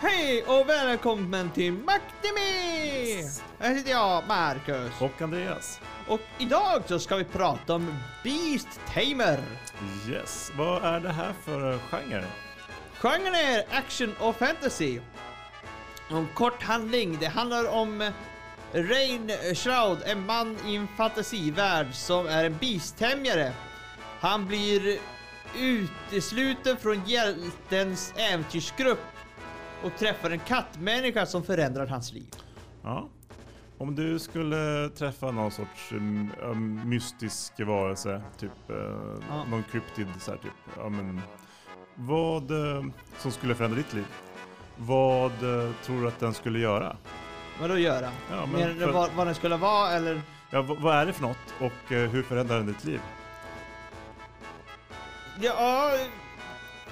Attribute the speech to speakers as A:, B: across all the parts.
A: Hej och välkommen till Maktimi! Här sitter jag, Marcus.
B: Och Andreas.
A: Och idag så ska vi prata om Beast Tamer.
B: Yes, vad är det här för genre?
A: Genren är action och fantasy. En kort handling, det handlar om Rain Shroud, en man i en fantasivärld som är en beasttämjare. Han blir utesluten från hjältens äventyrsgrupp och träffar en kattmänniska som förändrar hans liv.
B: Ja. Om du skulle träffa någon sorts um, mystisk varelse, typ uh,
A: Ja.
B: någon kryptid så här, typ. Ja, men, vad uh, som skulle förändra ditt liv? Vad uh, tror du att den skulle göra?
A: Vad då göra?
B: Ja, men
A: Mer
B: för-
A: vad, vad den skulle vara eller?
B: Ja, vad, vad är det för något och uh, hur förändrar den ditt liv?
A: Ja,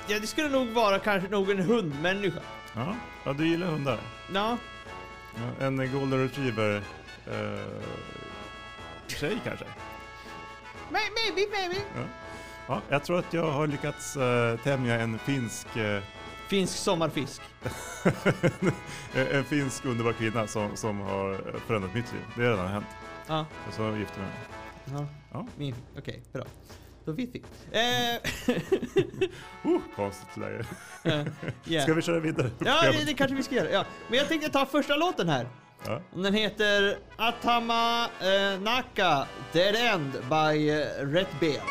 A: ja, det skulle nog vara kanske nog en hundmänniska.
B: Ja, ja du gillar hundar.
A: Ja,
B: Ja, en golden retriever uh, tjej kanske?
A: may- maybe, maybe.
B: Ja, jag tror att jag har lyckats uh, tämja en finsk eh,
A: Finsk sommarfisk.
B: en finsk underbar kvinna som, som har förändrat mitt liv. Det har redan hänt.
A: Ja,
B: Och så gifte jag mig.
A: ja.
B: Ja.
A: Min, okej, bra. Då vet vi. Eh,
B: Oh, konstigt läge.
A: eh, yeah.
B: Ska vi köra vidare?
A: Ja, det, det kanske vi ska göra. Ja. Men jag tänkte ta första låten här.
B: Ja.
A: Den heter Atama eh, Naka Dead End by eh, Red Bear.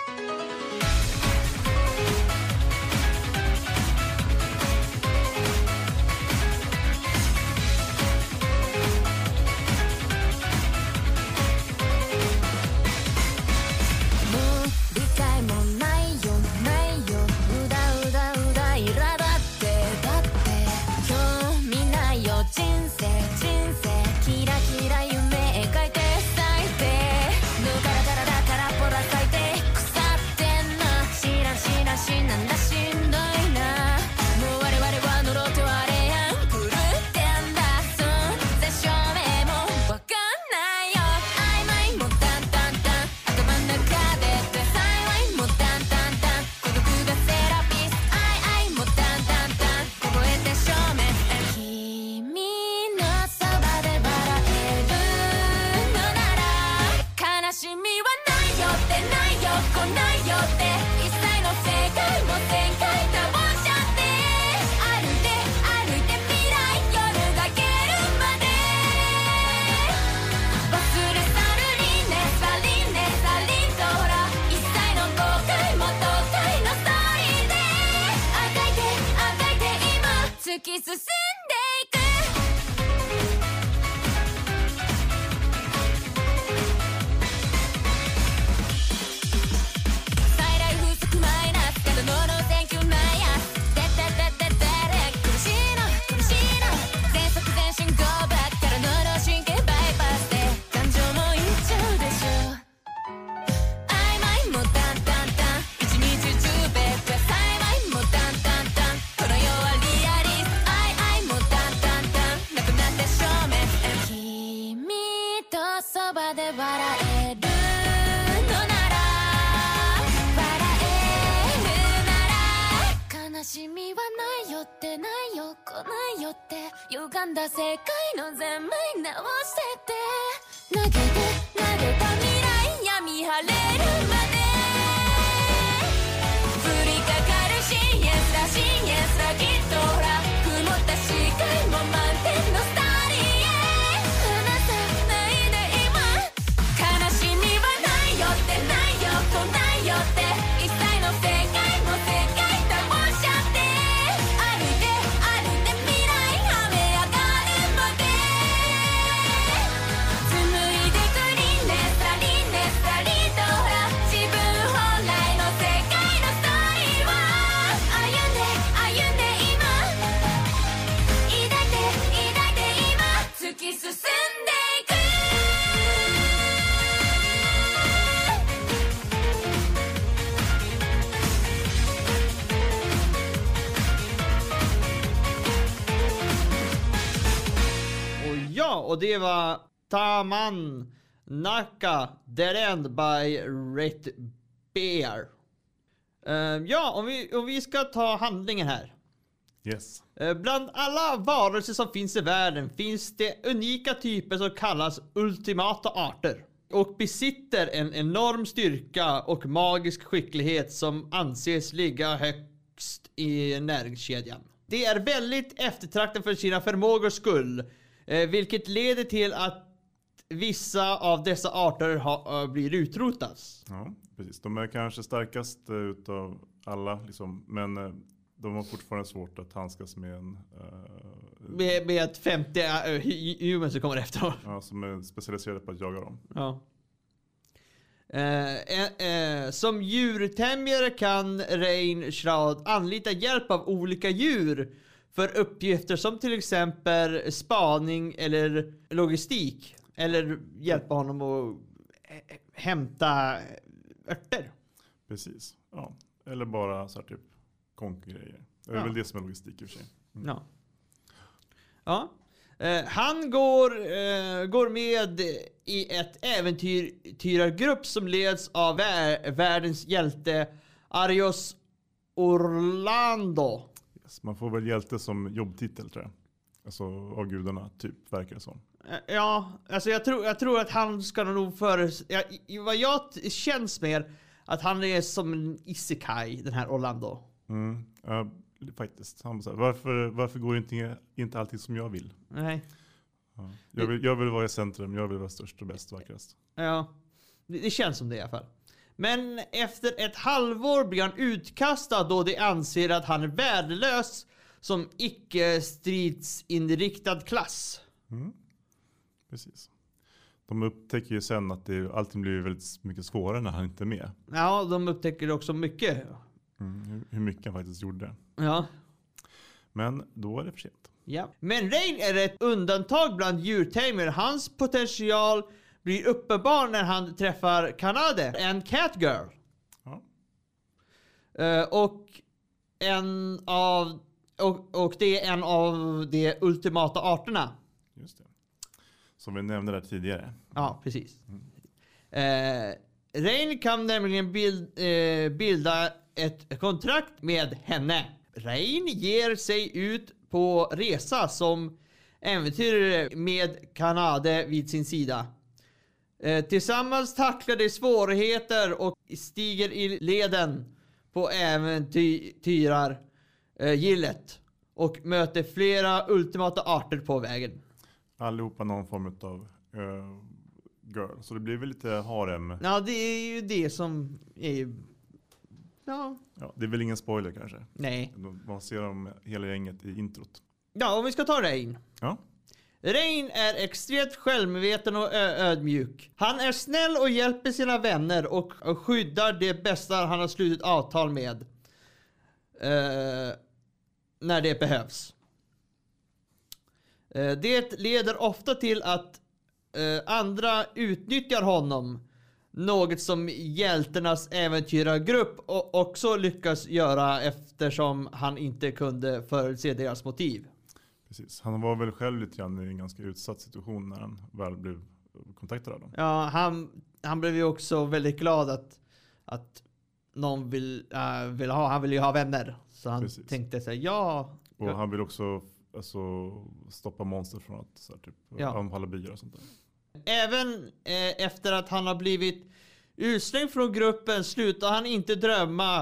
C: しみはないよってないよ来ないよって歪んだ世界の全面直してて投げて投げた未来闇晴れるまで降りかかるシエスだシエスだきっとほら曇った視界も満点
A: och det var Taman Naka Dead End by Ret Bear. Eh, ja, om vi, om vi ska ta handlingen här.
B: Yes.
A: Eh, Bland alla varelser som finns i världen finns det unika typer som kallas ultimata arter och besitter en enorm styrka och magisk skicklighet som anses ligga högst i näringskedjan. Det är väldigt eftertraktat för sina förmågors skull, vilket leder till att vissa av dessa arter ha, eh, blir utrotas.
B: Ja, precis. De är kanske starkast eh, utav alla, liksom, men eh, de har fortfarande svårt att handskas med en eh,
A: Med, med ett 50 uh, humans som kommer efter.
B: ja, som är specialiserade på att jaga dem.
A: Ja. Eh, eh, eh, som djurtämjare kan Rein Shroud anlita hjälp av olika djur för uppgifter som till exempel spaning eller logistik. Eller hjälpa honom att hämta örter.
B: Precis. Ja. Eller bara så här typ konkgrejer. Det är
A: Ja.
B: väl det som är logistik i och för sig.
A: Ja. Ja. Eh, han går, eh, går med i ett äventyrargrupp som leds av vär- världens hjälte Arios Orlando.
B: Yes. Man får väl hjälte som jobbtitel tror jag. Alltså av gudarna, typ, verkar det som.
A: Eh, Ja, alltså jag tror, jag tror att han ska nog före... Ja, i- vad jag känns mer att han är som en isekai, den här Orlando.
B: Mm. Ja, faktiskt. Han så här, varför, varför går inte, inte allting som jag vill?
A: Nej.
B: Ja. Jag, vill jag vill vara i centrum, jag vill vara störst och bäst, vackrast.
A: Ja, det, det känns som det i alla fall. Men efter ett halvår blir han utkastad då de anser att han är värdelös som icke-stridsinriktad klass.
B: Mm. Precis. De upptäcker ju sen att det, allting blir väldigt mycket svårare när han inte är med.
A: Ja, de upptäcker också mycket.
B: Mm. Hur, mycket han faktiskt gjorde.
A: Ja.
B: Men då är det för sent.
A: ja. Men Rain är ett undantag bland djurtamer. Hans potential blir uppenbar när han träffar Kanade, en catgirl.
B: Ja.
A: Eh, och en av och, och det är en av de ultimata arterna.
B: Just det. Som vi nämnde där tidigare.
A: Ja, precis. Eh, Rain kan nämligen bild, eh, bilda ett kontrakt med henne. Rain ger sig ut på resa som äventyrare med Kanade vid sin sida. Eh, tillsammans tacklar de svårigheter och stiger i leden på äventyrar eh, gillet och möter flera ultimata arter på vägen.
B: Allihopa någon form av uh, girl. Så det blir väl lite harem.
A: Ja, det är ju det som är. Ja,
B: Ja, det är väl ingen spoiler kanske.
A: nej.
B: Man ser dem hela gänget i introt.
A: Ja, om vi ska ta Rain.
B: Ja,
A: Rain är extremt självmedveten och ödmjuk. Han är snäll och hjälper sina vänner och, skyddar det bästa han har slutit avtal med. Eh, när det behövs. Eh, det leder ofta till att eh, andra utnyttjar honom. Något som hjälternas äventyrargrupp också lyckas göra eftersom han inte kunde förutse deras motiv
B: precis. Han var väl själv lite grann i en ganska utsatt situation när han väl blev kontaktad av dem.
A: Ja, han, han blev ju också väldigt glad att, att någon vill, äh, vill ha, han vill ju ha vänner. Så han
B: Precis.
A: tänkte sig ja,
B: Och
A: Ja.
B: han vill också alltså, stoppa monster från att så här, typ,
A: Ja.
B: anfalla byar och sånt där.
A: även eh, efter att han har blivit utslängd från gruppen slutar han inte drömma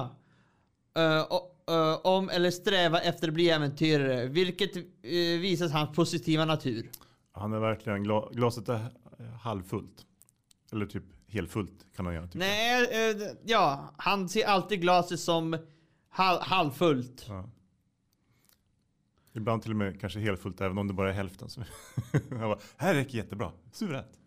A: eh, o- eh, om eller sträva efter att bli äventyrare, vilket eh, visar hans positiva natur.
B: Han är verkligen, gla, glaset är halvfullt. Eller typ helfullt kan man gärna tycka.
A: Nej, eh, ja, han ser alltid glaset som hal- halvfullt.
B: Ja. Ibland till och med kanske helfullt även om det bara är hälften. Så jag bara, här räcker jättebra. Suveränt.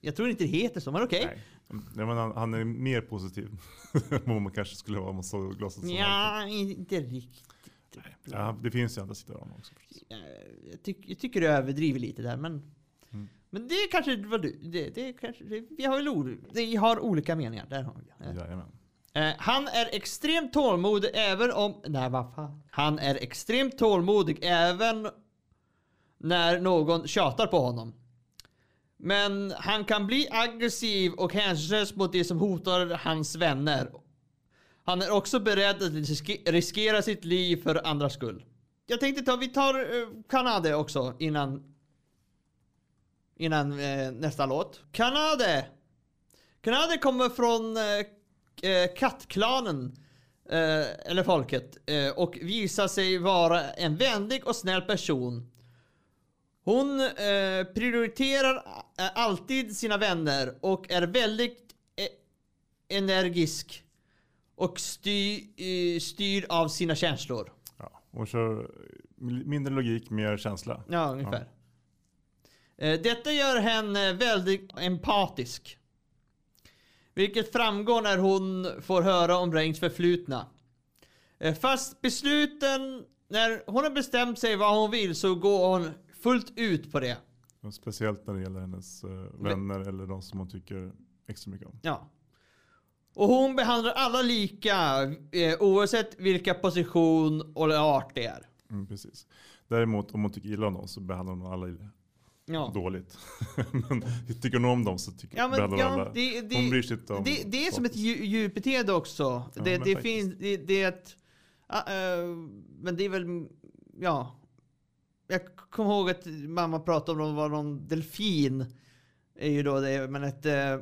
A: Jag tror inte det heter så, men okej.
B: Nej. Ja, men han, han är mer positiv än vad man kanske skulle vara om man såg glaset som.
A: Ja, inte riktigt.
B: Ja, det finns ju andra sidor av honom också.
A: Jag, tyck, jag tycker du överdriver lite där, men...
B: Mm.
A: Men det är kanske vad du... Det, det kanske, det, vi har väl vi har olika meningar. Där har vi.
B: Jajamän.
A: Eh, han är extremt tålmodig även om... Nej, vad fan. Han är extremt tålmodig även när någon tjatar på honom. Men han kan bli aggressiv och hänsynslös mot det som hotar hans vänner. Han är också beredd att riskera sitt liv för andras skull. Jag tänkte ta, vi tar eh, Kanade också innan innan eh, nästa låt. Kanade! Kanade kommer från eh, eh, kattklanen, eh, eller folket, eh, och visar sig vara en vänlig och snäll person. Hon eh, prioriterar eh, alltid sina vänner och är väldigt eh, energisk och styr, eh, styrd av sina känslor.
B: Ja, och kör mindre logik, mer känsla.
A: Ja, ungefär. Eh, Detta gör henne väldigt empatisk. Vilket framgår när hon får höra om Reigns förflutna. Eh, Fast besluten, när hon har bestämt sig vad hon vill så går hon fullt ut på det.
B: Och speciellt när det gäller hennes eh, vänner eller de som hon tycker extra mycket om.
A: Ja. Och hon behandlar alla lika eh, oavsett vilka position och art det är.
B: Mm, precis. Däremot om hon tycker illa om någon så behandlar hon alla
A: Ja.
B: dåligt. men tycker hon om dem så tycker,
A: Ja, men, ja,
B: alla.
A: det, det,
B: hon bryr sig inte om
A: det, det är som ett dju- djurbeteende också.
B: Ja,
A: det det finns, det, det är ett... eh, men det är väl, ja. Jag kommer ihåg att mamma pratade om det var någon delfin. Är ju då det, men att eh,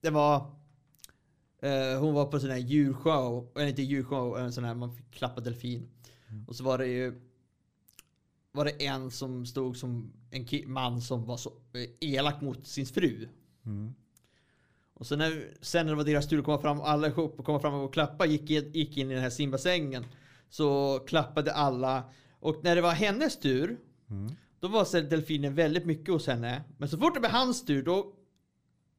A: det var... eh, hon var på sån här djurshow, eller inte djurshow, en sån här man fick klappa delfin.
B: Mm.
A: Och så var det ju var det en som stod som en man som var så eh, elak mot sin fru.
B: Mm.
A: Och sen när, sen när det var deras tur att komma fram, alla ihop och komma fram och klappa, gick, gick in i den här simbassängen. Så klappade alla. Och när det var hennes tur,
B: Mm.
A: då var så delfinen väldigt mycket hos henne. Men så fort det blev hans tur, då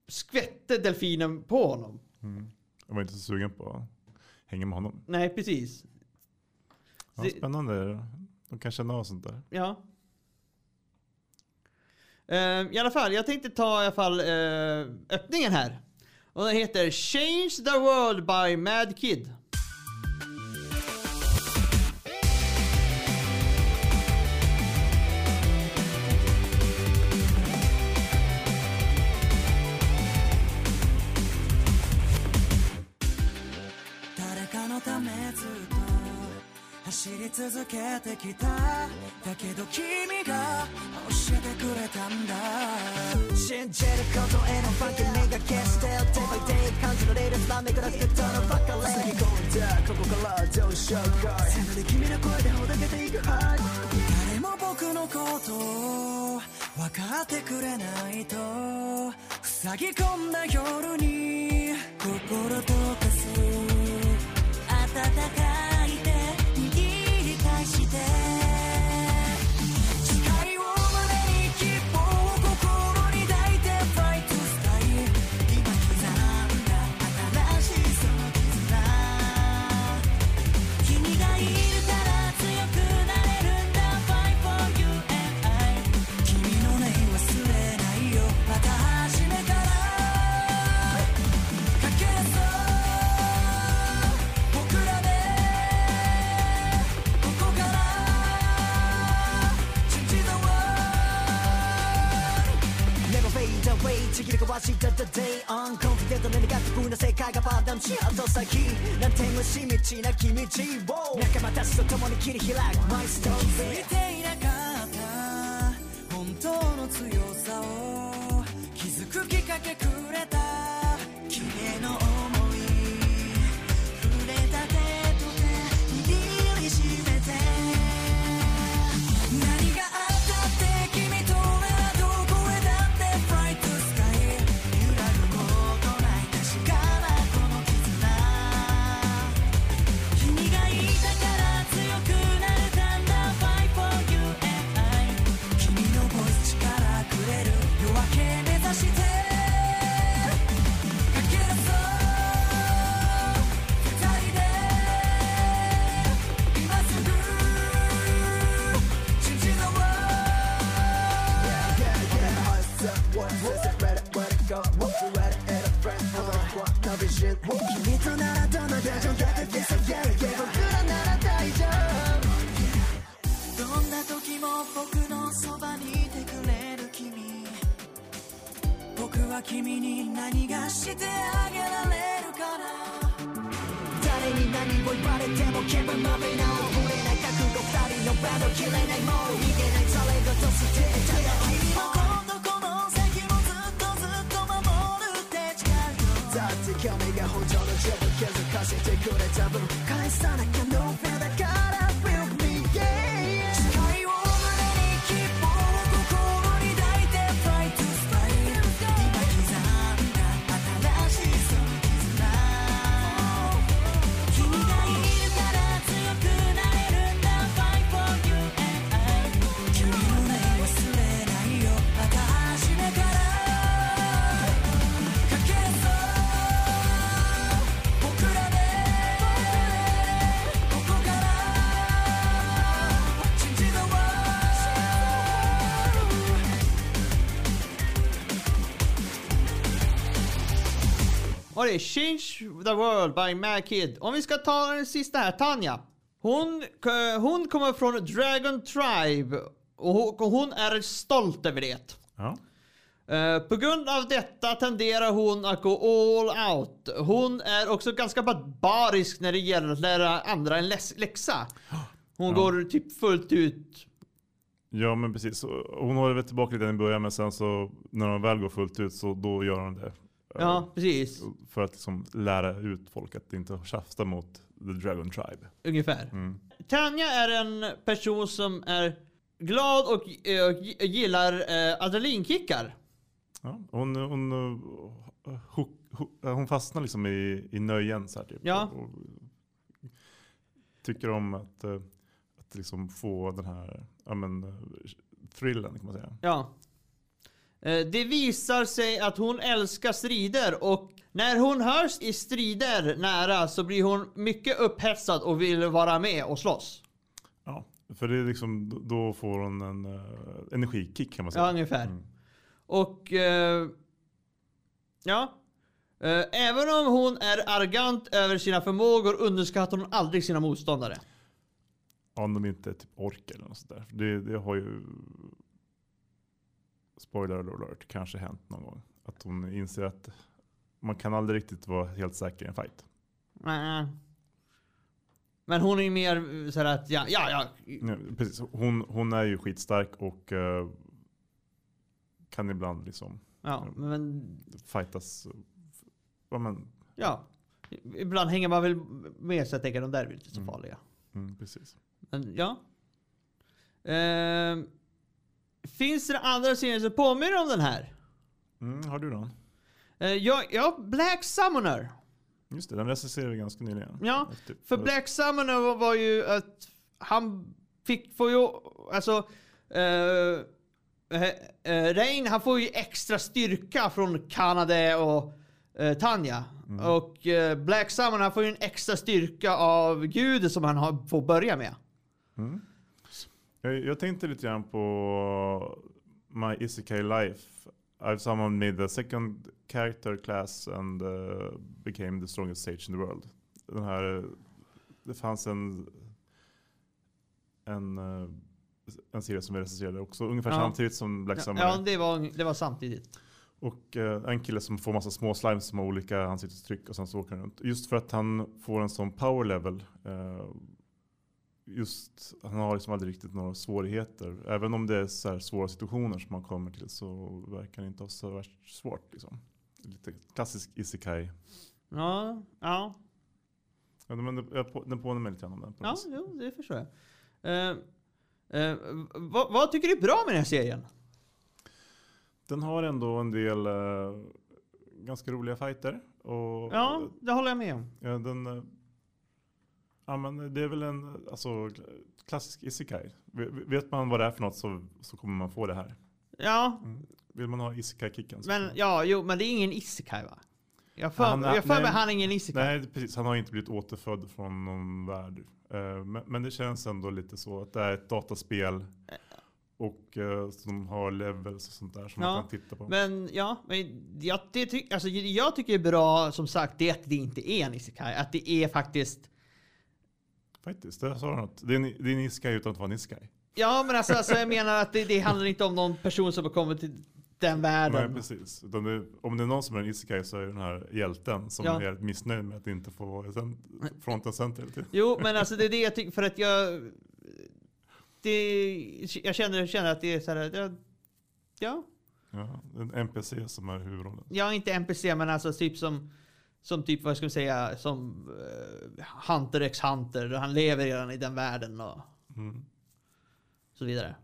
A: skvätte delfinen på honom.
B: Mm. Jag var inte så sugen på att hänga med honom.
A: Nej, precis.
B: Ja,
A: Det-
B: spännande. De kan känna av sånt där.
A: Ja. Eh, I alla fall, jag tänkte ta i alla fall eh, öppningen här. Och den heter Change the World by Mad Kid.
D: 続けてきただけど君が教えてくれたんだ。信じることへのファンキーが消して Day by day 感じられるスラめくらけたのばか。り先込んだここからどうしようか。せめて君の声でほどけていく誰も僕のことを分かってくれないと塞ぎ込んだ夜に心溶か。す暖か。いてた何が不分な世界がパーダンしと先なんて虫道な君地を仲間たちと共に切り開くマイストーンれた分返さな
A: Och det är Change the World by Mad Kid. Om vi ska ta den sista här, Tanja. Hon, eh, hon kommer från Dragon Tribe och hon, är stolt över det.
B: Ja.
A: Eh, på grund av detta tenderar hon att gå all out. Hon är också ganska barbarisk när det gäller att lära andra en läxa. Hon
B: Ja.
A: går typ fullt ut.
B: ja, men precis. Hon håller väl tillbaka lite i början, men sen så när hon väl går fullt ut så då gör hon det. Eh,
A: Ja, precis.
B: För att liksom lära ut folk att inte tjafsa mot The Dragon Tribe.
A: Ungefär.
B: Mm.
A: Tanja är en person som är glad och, eh, och gi- gillar eh, adrenalinkickar.
B: Ja, hon, hon, eh, hook, hon fastnar liksom i, i nöjen så här typ.
A: Ja.
B: Och, och tycker om att, eh, att liksom få den här ja, men, eh, thrillen kan man säga.
A: Ja. Eh, Det visar sig att hon älskar strider och när hon hörs i strider nära så blir hon mycket upphetsad och vill vara med och slåss.
B: Ja, för det är liksom, då- får hon en uh, energikick kan man säga.
A: Ja, ungefär.
B: Mm.
A: Och... eh, ja. Eh, även om hon är arrogant över sina förmågor underskattar hon aldrig sina motståndare.
B: Om de inte är typ ork eller något sånt där. Det, det har ju, spoiler alert, kanske hänt någon gång. Att hon inser att man kan aldrig riktigt vara helt säker i en fight.
A: Nej. Men hon är mer såhär att ja, ja, ja.
B: Ja, precis. Hon, hon är ju skitstark och eh, kan ibland liksom
A: Ja, men
B: fightas. Ja, men,
A: ja. Ibland hänger man väl med så jag tänker de där är inte så
B: Mm.
A: farliga.
B: mm, precis.
A: Men ja. Ehm, finns det andra serier som påminner om den här?
B: Mm, har du någon?
A: Uh, ja, ja, Black Summoner.
B: Just det, den recenserade vi ganska nyligen.
A: Ja,
B: Typ,
A: För Black Summoner var, var ju att han fick, får ju, alltså, uh, Rein han får ju extra styrka från Kanada och eh, Tanja.
B: Mm.
A: Och eh, Black Summoner han får ju en extra styrka av guden som han har, får börja med.
B: Mm. Jag, jag tänkte lite grann på My Isekai Life. I've summoned me the second character class and uh, became the strongest sage in the world. Den här, eh, det fanns en, en, eh, en serie som vi recenserade också ungefär
A: Ja.
B: samtidigt som Black
A: Ja, ja det, var, det var samtidigt.
B: Och eh, en kille som får massa små slimes som har olika ansiktsuttryck och sen så åker han runt. Just för att han får en sån power level. Eh, just, han har liksom aldrig riktigt några svårigheter. Även om det är så här svåra situationer som han kommer till så verkar det inte ha så värst svårt. Liksom. Lite klassisk isekai.
A: Ja, ja.
B: Ja, men den påminner mig lite grann om den. på
A: Ja, jo, det förstår jag. Eh, eh, vad, vad tycker du är bra med den här serien?
B: Den har ändå en del eh, ganska roliga fighter. Och,
A: Ja, det håller jag med om.
B: Ja, den, eh, ja, men det är väl en alltså, klassisk isekai. Vet man vad det är för något så, så kommer man få det här.
A: Ja,
B: Vill man ha isekai-kicken
A: men ja, jo, men det är ingen isekai va? Jag för,
B: Han
A: jag för mig
B: nej.
A: han är ingen isekai.
B: Nej, precis. Han har inte blivit återfödd från någon värld. Eh, Men, men det känns ändå lite så att det är ett dataspel. Och eh, som har levels och sånt där som
A: Ja,
B: man kan titta på.
A: Men ja, men jag, det ty, alltså, jag tycker det är bra som sagt det att det inte är en isekai. Att det är faktiskt
B: Faktiskt, det sa du något. Det är det är en isekai utan att vara en isekai.
A: Ja men alltså, alltså jag menar att det, det handlar inte om någon person som har kommit till, den världen.
B: Nej, precis. Det, om det är någon som är en isekai så är det den här hjälten som
A: Ja.
B: är helt missnöjd med att inte få vara fronten center hela tiden.
A: Jo, men alltså det är det jag tycker, för att jag... Det, jag känner, känner att det är så här, jag, ja,
B: Ja, en NPC som är huvudrollen.
A: är inte NPC, men alltså typ som, som typ, vad ska man säga, som eh, Hunter x Hunter, han lever redan i den världen och
B: Mm.
A: så vidare.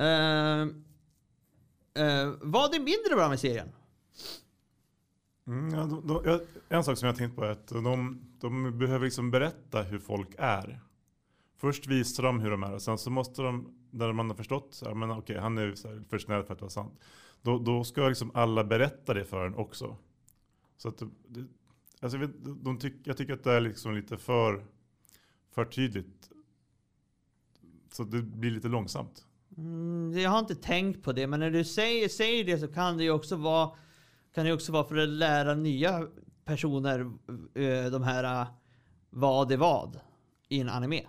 A: Uh, uh, vad är mindre bra med serien?
B: Mm, ja, de, de, en sak som jag har tänkt på är att de, de behöver liksom berätta hur folk är. Först visar de hur de är och sen så måste de, när man har förstått, så här, men okej han är för snäll för att vara sant. Då, då ska liksom alla berätta det för en också. Så att det, alltså, jag vet, de, tyck, jag tycker att det är liksom lite för, för tydligt. Så det blir lite långsamt.
A: Mm, jag har inte tänkt på det, men när du säger, säger det så kan det ju också vara kan det också vara för att lära nya personer eh, de här eh, vad är vad i en anime.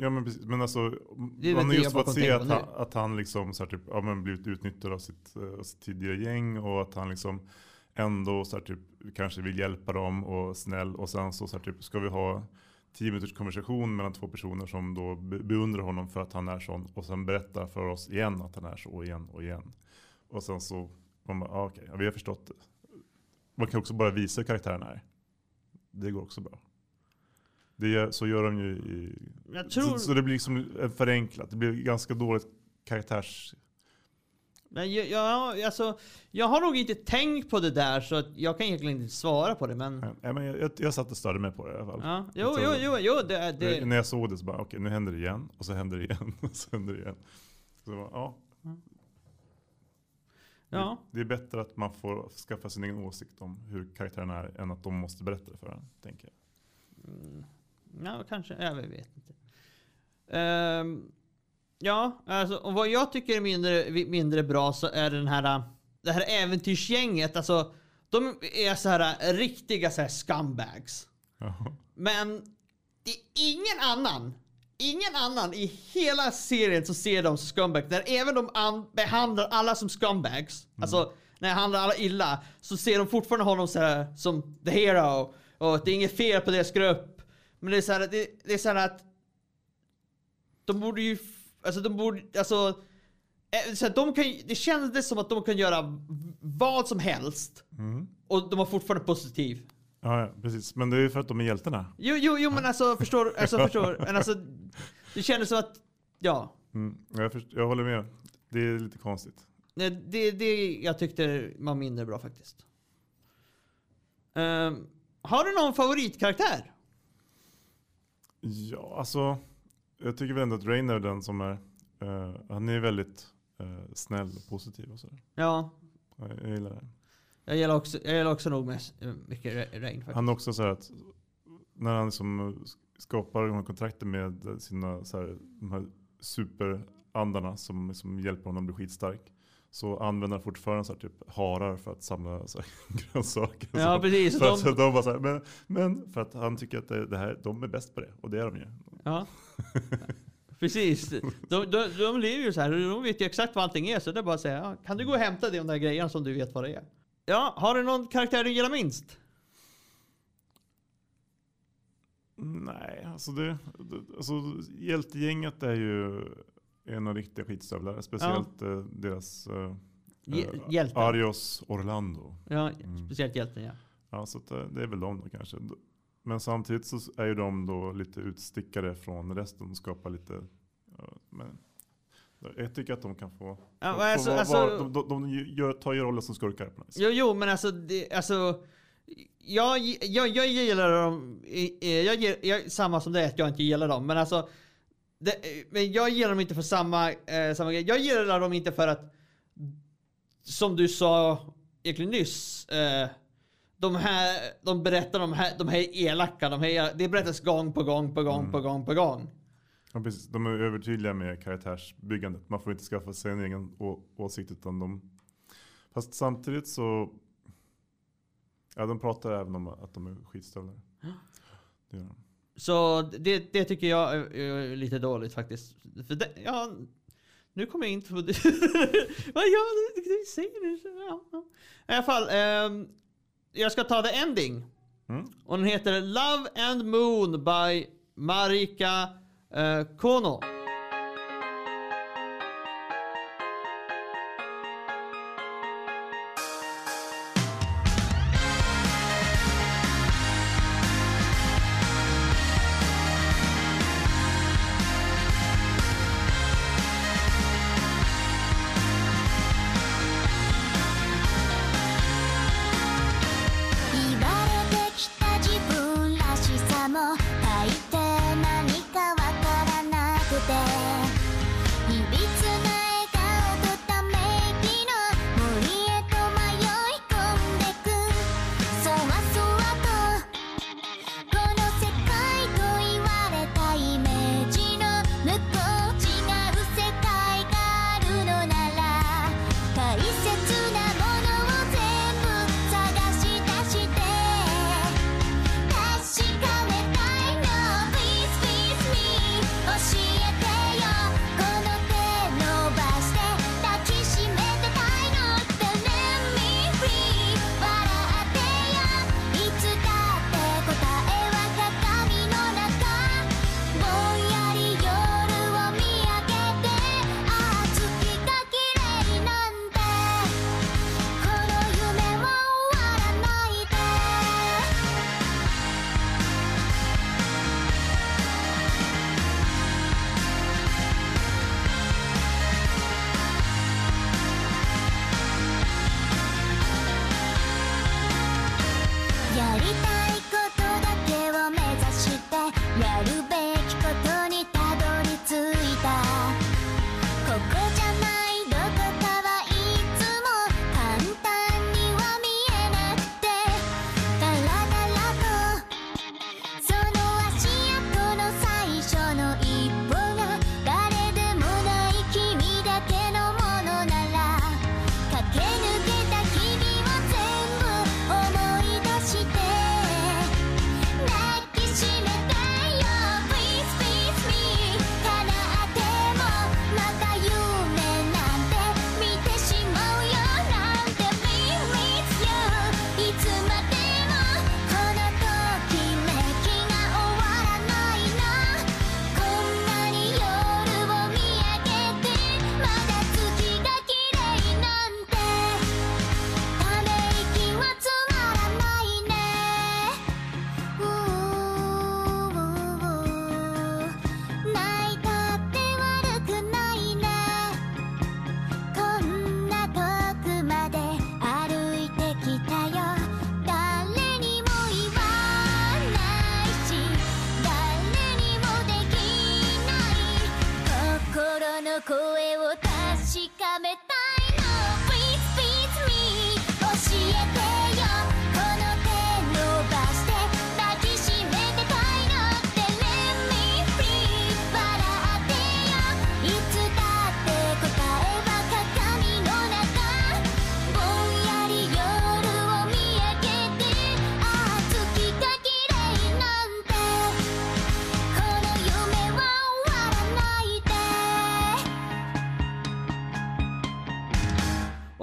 B: Ja, men precis. Men alltså,
A: Det
B: man har just fått se att han, att han liksom så här typ, ja, men blivit utnyttjad av sitt, eh, av sitt tidigare gäng och att han liksom ändå så här typ, kanske vill hjälpa dem och snäll och sen så, så här typ, ska vi ha tio minuters konversation mellan två personer som då be- beundrar honom för att han är sån och sen berättar för oss igen att han är så och igen och igen. Och sen så, man bara, ah, okej, ja, vi har förstått det. Man kan också bara visa hur karaktären är. Det går också bra. Det så gör de ju i...
A: Tror,
B: Så, så det blir liksom förenklat. Det blir ganska dåligt karaktärs...
A: men jag, jag, alltså, jag har nog inte tänkt på det där så att jag kan egentligen inte svara på det. Men,
B: Nej, men jag, jag, jag satt och störde mig på det i alla fall.
A: ja, jo, jo, jo, jo, det, det,
B: När jag såg det så bara, okej nu händer det igen. Och så händer det igen. Och så händer det igen. Så bara, ja.
A: ja.
B: Det, det är bättre att man får skaffa sin egen åsikt om hur karaktären är än att de måste berätta det för en, tänker jag.
A: Mm, ja, kanske. Jag vet inte. Ehm, ja, alltså, och vad jag tycker är mindre, mindre bra så är den här, det här äventyrsgänget. Alltså, de är så här riktiga så här scumbags.
B: Jaha.
A: Men det är ingen annan, ingen annan i hela serien som ser dem som scumbags. När även de an- behandlar alla som scumbags, alltså när jag handlar alla illa, så ser de fortfarande honom så här, som the hero. Och det är inget fel på deras grupp. Men det är så här, det, det är så här att de borde ju, alltså de borde, alltså eh, så de kan, det kändes som att de kan göra vad som helst
B: Mm.
A: och de var fortfarande positiv.
B: Ja, precis. Men det är ju för att de är hjältarna.
A: Jo, jo, jo men alltså förstår, alltså förstår, men alltså det kändes som att, ja.
B: Mm. Jag, först, jag håller med. Det är lite konstigt.
A: Det, det, det jag tyckte var mindre bra faktiskt. Ehm, har du någon favoritkaraktär?
B: Ja, alltså. Jag tycker väl ändå att Rain är den som är, eh, han är väldigt eh, snäll och positiv och sådär.
A: Ja,
B: Jag, jag gillar det.
A: jag gillar också, jag gillar också nog mest, eh, mycket Ra- Rain faktiskt.
B: Han är också så här att när han liksom skapar de här kontrakten med sina så här, de här superandarna som, som hjälper honom att bli skitstark. Så använder han fortfarande så här, typ harar för att samla så här, grönsaker.
A: Ja
B: så.
A: precis,
B: För att
A: de,
B: de bara så här, men, men för att han tycker att det, det här, de är bäst på det. Och det är de ju.
A: ja. Precis. De, de, de lever ju så här, de vet ju exakt vad allting är så det är bara att säga, ja, kan du gå och hämta de där grejerna som du vet vad det är? Ja, har du någon karaktär du gillar minst?
B: Nej, alltså det, det alltså hjältegänget är ju en av riktiga skitstövlar. Speciellt eh, deras eh, eh,
A: hjälten.
B: Arios Orlando.
A: Ja,
B: Mm.
A: speciellt hjälten ja.
B: Ja, så det är väl de då kanske. Men samtidigt så är ju de då lite utstickare från resten och skapar lite... Men jag tycker att de kan få...
A: Ja,
B: få,
A: alltså-
B: få vara-
A: alltså-
B: de, de, de gör, tar ju rollen som skurkar på något.
A: Jo, jo, men alltså, det, alltså jag, jag, jag gillar dem, jag, ger- jag, samma som det att jag inte gillar dem, men alltså det, men jag gillar dem inte för samma, eh, samma grej. Jag gillar dem inte för att, som du sa egentligen nyss, eh, de här, de berättar de här, de här är elaka, de här, det berättas gång på gång på gång
B: Mm.
A: på gång på gång.
B: Ja, precis. De är övertydliga med karaktärsbyggandet. Man får inte skaffa sig en egen åsikt utan de... Fast samtidigt så... Ja, de pratar även om att de är skitstövlar. Det gör de.
A: Så det, det tycker jag är, lite dåligt faktiskt. För det, ja,
E: Nu kommer jag inte på... Vad gör du? Säger. Ja, ja. I alla fall. ehm, jag ska ta the ending.
B: Mm.
E: Och den heter Love and Moon by Marika eh, Kono.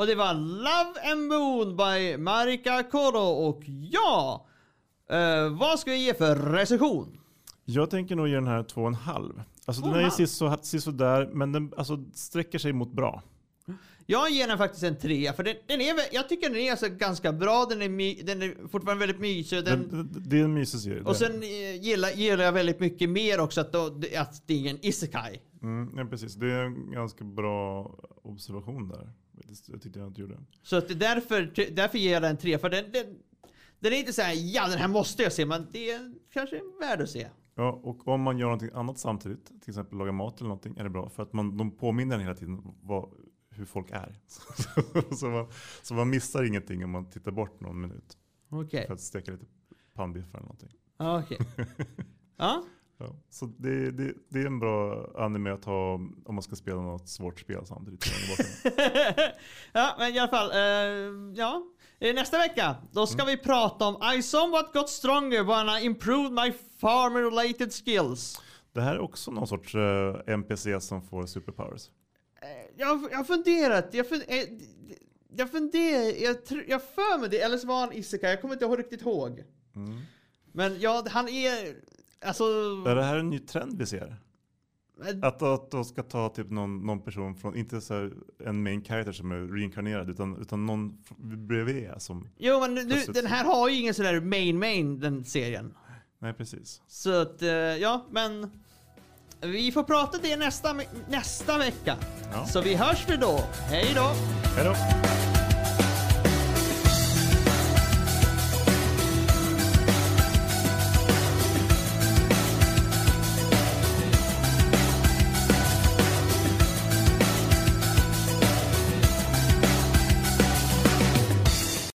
E: Och det var Love and Moon by Marika Koro och ja! Eh, vad ska vi ge för recension?
B: Jag tänker nog ge den här två och en halv. Alltså
E: Två
B: den
E: en
B: är
E: halv?
B: ju så, så där, men den alltså, sträcker sig mot bra.
E: Jag ger den faktiskt en trea, för den, den är, jag tycker den är alltså ganska bra, den är, my, den är fortfarande väldigt mysig. Den,
B: Den, det- det är en mysig serie.
E: och
B: det är
E: sen eh, gillar, gillar jag väldigt mycket mer också att, då, att det är en isekai.
B: Mm, ja, precis. Det är en ganska bra observation där. Jag tyckte jag inte gjorde.
E: Så att det är därför, därför ger jag den en trea, för den, den, den är inte såhär ja den här måste jag se, men det är kanske värd att se.
B: Ja, och om man gör någonting annat samtidigt, till exempel laga mat eller någonting, är det bra. För att man, de påminner en hela tiden vad, hur folk är. så, man, så man missar ingenting om man tittar bort någon minut.
E: Okej.
B: För att steka lite pannbiffar eller någonting.
E: Okej. Ja.
B: Ja, så det, det, det är en bra anime att ha om man ska spela något svårt spel samtidigt.
E: ja, men i alla fall. eh, ja. Eh, Nästa vecka, då ska vi prata om I somewhat got stronger when I improved my farmer related skills.
B: Det här är också någon sorts eh, NPC som får superpowers.
E: Eh,
A: jag, jag har funderat, jag, fun, eh, jag funderar, jag, tr- jag för mig det, eller så var han isekai, jag kommer inte riktigt ihåg.
B: Mm.
A: Men ja, han är, alltså...
B: Är det här en ny trend vi ser? Att, att de ska ta typ någon, någon person från, inte så här en main character som är reinkarnerad, utan, utan någon bredvid som,
A: Jo men nu,
B: Plötsligt
A: den här har ju ingen sån där main main, den serien.
B: nej precis.
A: Så att, eh, ja men... Vi får prata det nästa, nästa vecka.
B: Ja.
A: Så vi hörs vi då. Hej då!
B: Hej då!